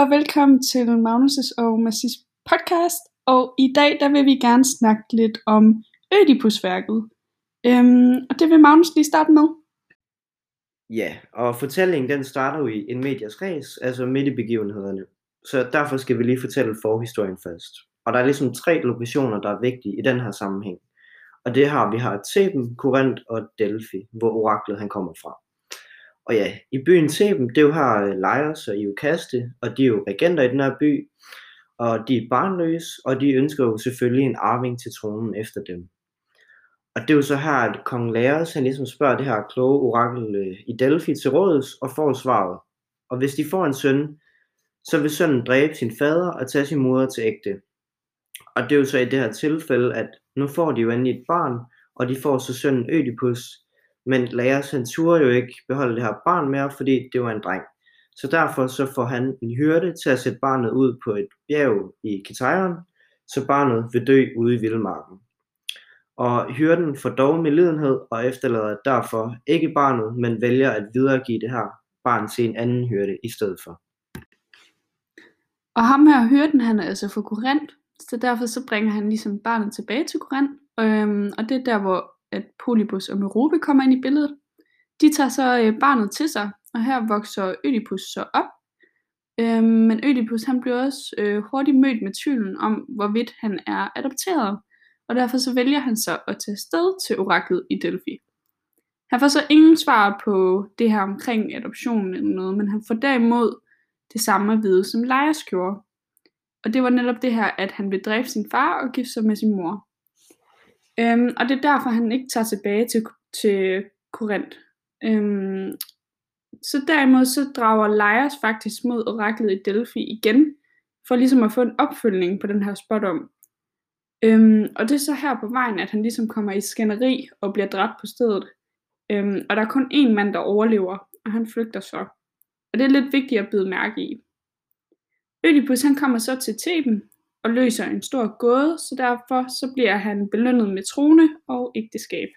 og velkommen til Magnus' og Massis podcast. Og i dag der vil vi gerne snakke lidt om Ødipusværket. Øhm, og det vil Magnus lige starte med. Ja, og fortællingen den starter jo i en medias res, altså midt i begivenhederne. Så derfor skal vi lige fortælle forhistorien først. Og der er ligesom tre lokationer, der er vigtige i den her sammenhæng. Og det har vi har Theben, Korinth og Delphi, hvor oraklet han kommer fra. Og ja, i byen Theben, det er jo her øh, Laios og Iokaste, og de er jo regenter i den her by, og de er barnløse, og de ønsker jo selvfølgelig en arving til tronen efter dem. Og det er jo så her, at kong Laios, han ligesom spørger det her kloge orakel øh, i Delphi til råds, og får svaret. Og hvis de får en søn, så vil sønnen dræbe sin fader og tage sin moder til ægte. Og det er jo så i det her tilfælde, at nu får de jo endelig et barn, og de får så sønnen Ødipus, men lærer han turde jo ikke beholde det her barn mere, fordi det var en dreng. Så derfor så får han en hyrde til at sætte barnet ud på et bjerg i Kitaion, så barnet vil dø ude i vildmarken. Og hyrden får dog med lidenhed og efterlader derfor ikke barnet, men vælger at videregive det her barn til en anden hyrde i stedet for. Og ham her hyrden, han er altså fra Korinth, så derfor så bringer han ligesom barnet tilbage til Korinth. Øhm, og det er der, hvor at Polybus og Merope kommer ind i billedet. De tager så øh, barnet til sig, og her vokser Ødipus så op. Øhm, men Ødipus han bliver også øh, hurtigt mødt med tvivlen om, hvorvidt han er adopteret, og derfor så vælger han så at tage sted til oraklet i Delphi. Han får så ingen svar på det her omkring adoptionen eller noget, men han får derimod det samme at vide, som Leias gjorde. Og det var netop det her, at han vil dræbe sin far og gifte sig med sin mor. Øhm, og det er derfor, han ikke tager tilbage til, til Korinth. Øhm, så derimod så drager Laios faktisk mod oraklet i Delphi igen, for ligesom at få en opfølgning på den her spot om. Øhm, og det er så her på vejen, at han ligesom kommer i skænderi og bliver dræbt på stedet. Øhm, og der er kun én mand, der overlever, og han flygter så. Og det er lidt vigtigt at byde mærke i. Ødipus han kommer så til Theben, og løser en stor gåde, så derfor så bliver han belønnet med trone og ægteskab.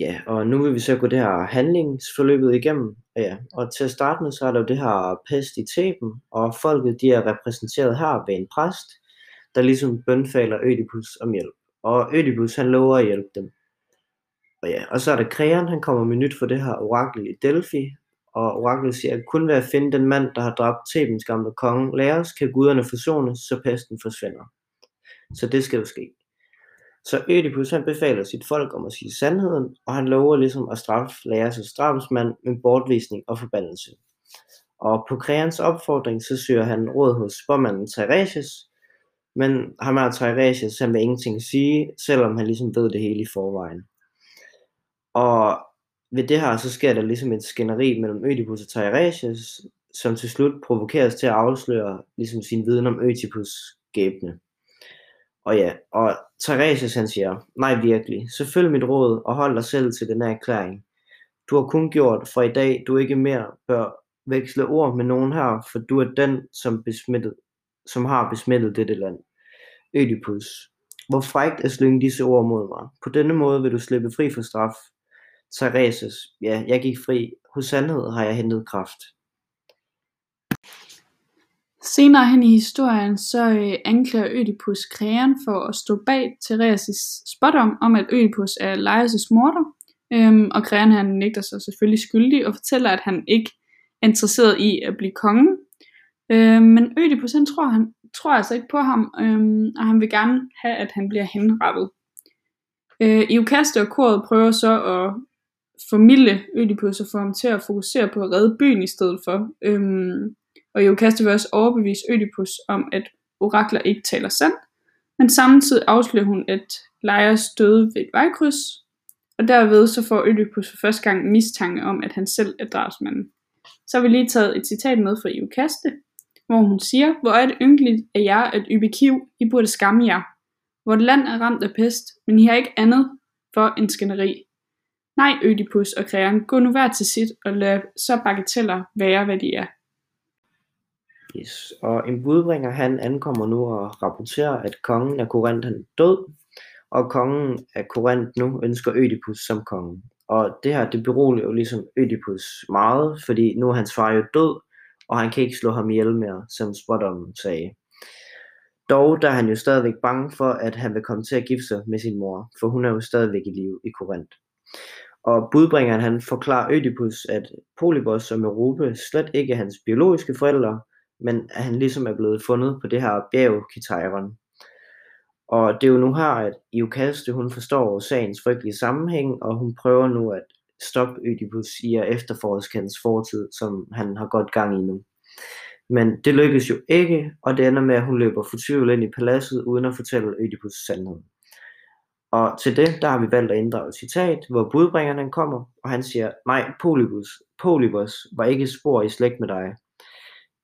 Ja, og nu vil vi så gå det her handlingsforløbet igennem. Ja, og til at starte med, så er der jo det her pest i Theben, og folket de er repræsenteret her ved en præst, der ligesom bønfaler Ødipus om hjælp. Og Ødipus han lover at hjælpe dem. Og ja, og så er der Kreon, han kommer med nyt for det her orakel i Delphi, og oraklet siger, at kun ved at finde den mand, der har dræbt Thebens gamle konge, Laios, kan guderne forsones, så pesten forsvinder. Så det skal jo ske. Så Ødipus han befaler sit folk om at sige sandheden, og han lover ligesom at straffe Laios' drabsmand med bortvisning og forbandelse. Og på Kreans opfordring, så søger han råd hos spormanden Tiresias, men ham her Tiresias, han vil ingenting sige, selvom han ligesom ved det hele i forvejen. Og ved det her, så sker der ligesom et skænderi mellem Ødipus og Tiresias, som til slut provokeres til at afsløre ligesom sin viden om Ødipus skæbne. Og ja, og Tiresias han siger, nej virkelig, så følg mit råd og hold dig selv til den her erklæring. Du har kun gjort for i dag, du ikke mere bør veksle ord med nogen her, for du er den, som, besmittet, som har besmittet dette land. Ødipus, hvor frægt at slynge disse ord mod mig. På denne måde vil du slippe fri for straf. Tiresias, ja, jeg gik fri. Hos sandhed har jeg hentet kraft. Senere hen i historien, så øh, anklager Ødipus Kreon for at stå bag Tiresias spot om, at Ødipus er Laios' morter. Øhm, og Kreon han nægter sig selvfølgelig skyldig og fortæller, at han ikke er interesseret i at blive konge. Øhm, men Ødipus han tror, han, tror altså ikke på ham, øhm, og han vil gerne have, at han bliver henrettet. Øh, Iokaste og koret prøver så at formidle Ødipus og få ham til at fokusere på at redde byen i stedet for. Øhm, og Iokaste vil også overbevise Ødipus om, at orakler ikke taler sandt, men samtidig afslører hun, at Leias døde ved et vejkryds, og derved så får Ødipus for første gang mistanke om, at han selv er drabsmanden. Så har vi lige taget et citat med fra Iokaste, hvor hun siger, hvor er det ynkeligt af jer at ybe kiv, I burde skamme jer. Vort land er ramt af pest, men I har ikke andet for en skænderi. Nej, Ødipus og Kreon, gå nu hver til sit, og lad så bagateller være, hvad de er. Yes. Og en budbringer han ankommer nu og rapporterer, at kongen af Korinth er død, og kongen af Korinth nu ønsker Ødipus som konge. Og det her, det beroliger jo ligesom Ødipus meget, fordi nu er hans far jo død, og han kan ikke slå ham ihjel mere, som spådommen sagde. Dog der er han jo stadigvæk bange for, at han vil komme til at gifte sig med sin mor, for hun er jo stadigvæk i live i Korinth. Og budbringeren han forklarer Ødipus, at Polybos og Merope slet ikke er hans biologiske forældre, men at han ligesom er blevet fundet på det her bjerg Kitairon. Og det er jo nu her, at Iokaste hun forstår sagens frygtelige sammenhæng, og hun prøver nu at stoppe Ødipus i at efterforske hans fortid, som han har godt gang i nu. Men det lykkes jo ikke, og det ender med, at hun løber fortvivlet ind i paladset, uden at fortælle Ødipus sandheden. Og til det, der har vi valgt at inddrage et citat, hvor budbringeren kommer, og han siger, nej, Polybus, Polybus var ikke spor i slægt med dig.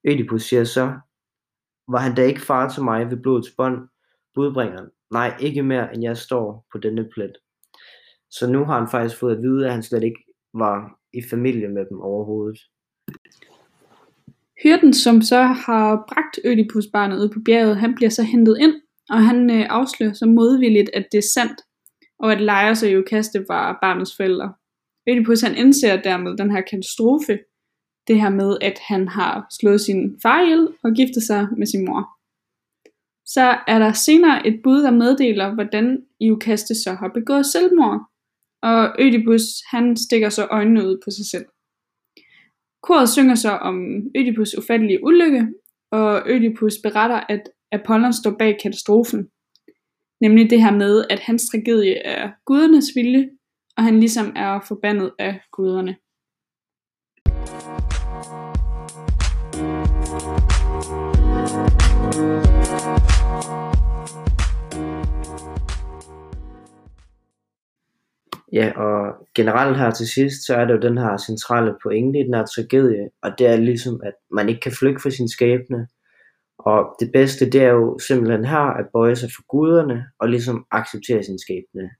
Ødipus siger så, var han da ikke far til mig ved blodets bånd? Budbringeren, nej, ikke mere, end jeg står på denne plet. Så nu har han faktisk fået at vide, at han slet ikke var i familie med dem overhovedet. Hyrden, som så har bragt Ødipusbarnet ud på bjerget, han bliver så hentet ind, og han øh, afslører så modvilligt, at det er sandt, og at Laios og Jokaste var barnets forældre. Ødipus han indser dermed den her katastrofe, det her med, at han har slået sin far ihjel og giftet sig med sin mor. Så er der senere et bud, der meddeler, hvordan Iokaste så har begået selvmord, og Ødipus han stikker så øjnene ud på sig selv. Koret synger så om Ødipus ufattelige ulykke, og Ødipus beretter, at Apollon står bag katastrofen. Nemlig det her med, at hans tragedie er gudernes vilje, og han ligesom er forbandet af guderne. Ja, og generelt her til sidst, så er det jo den her centrale pointe i den her tragedie, og det er ligesom, at man ikke kan flygte fra sin skæbne, og det bedste, det er jo simpelthen her at bøje sig for guderne og ligesom acceptere sin skæbne.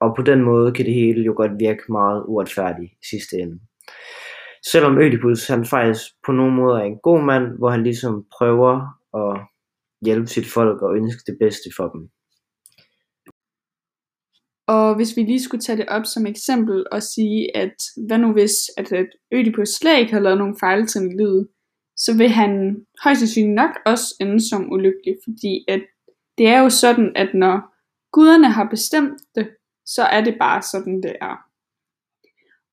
Og på den måde kan det hele jo godt virke meget uretfærdigt i sidste ende. Selvom Ødipus han faktisk på nogle måder er en god mand, hvor han ligesom prøver at hjælpe sit folk og ønske det bedste for dem. Og hvis vi lige skulle tage det op som eksempel og sige, at hvad nu hvis, at, at Ødipus slet ikke har lavet nogen fejltrin i livet, så vil han højst sandsynligt nok også ende som ulykkelig, fordi at det er jo sådan, at når guderne har bestemt det, så er det bare sådan, det er.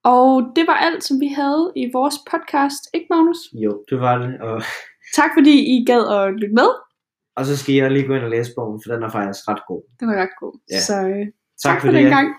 Og det var alt, som vi havde i vores podcast, ikke Magnus? Jo, det var det. Og... Tak fordi I gad at lytte med. Og så skal jeg lige gå ind og læse bogen, for den er faktisk ret god. Den er ret god. Ja. Så øh, Tak, tak for, for den gang.